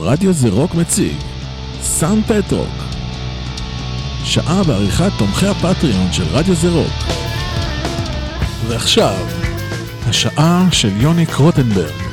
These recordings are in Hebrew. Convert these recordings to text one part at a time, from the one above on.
רדיו זה רוק מציג. סן פטרוק שעה בעריכת תומכי הפטריון של רדיו זה רוק. ועכשיו, השעה של יוני קרוטנברג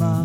ma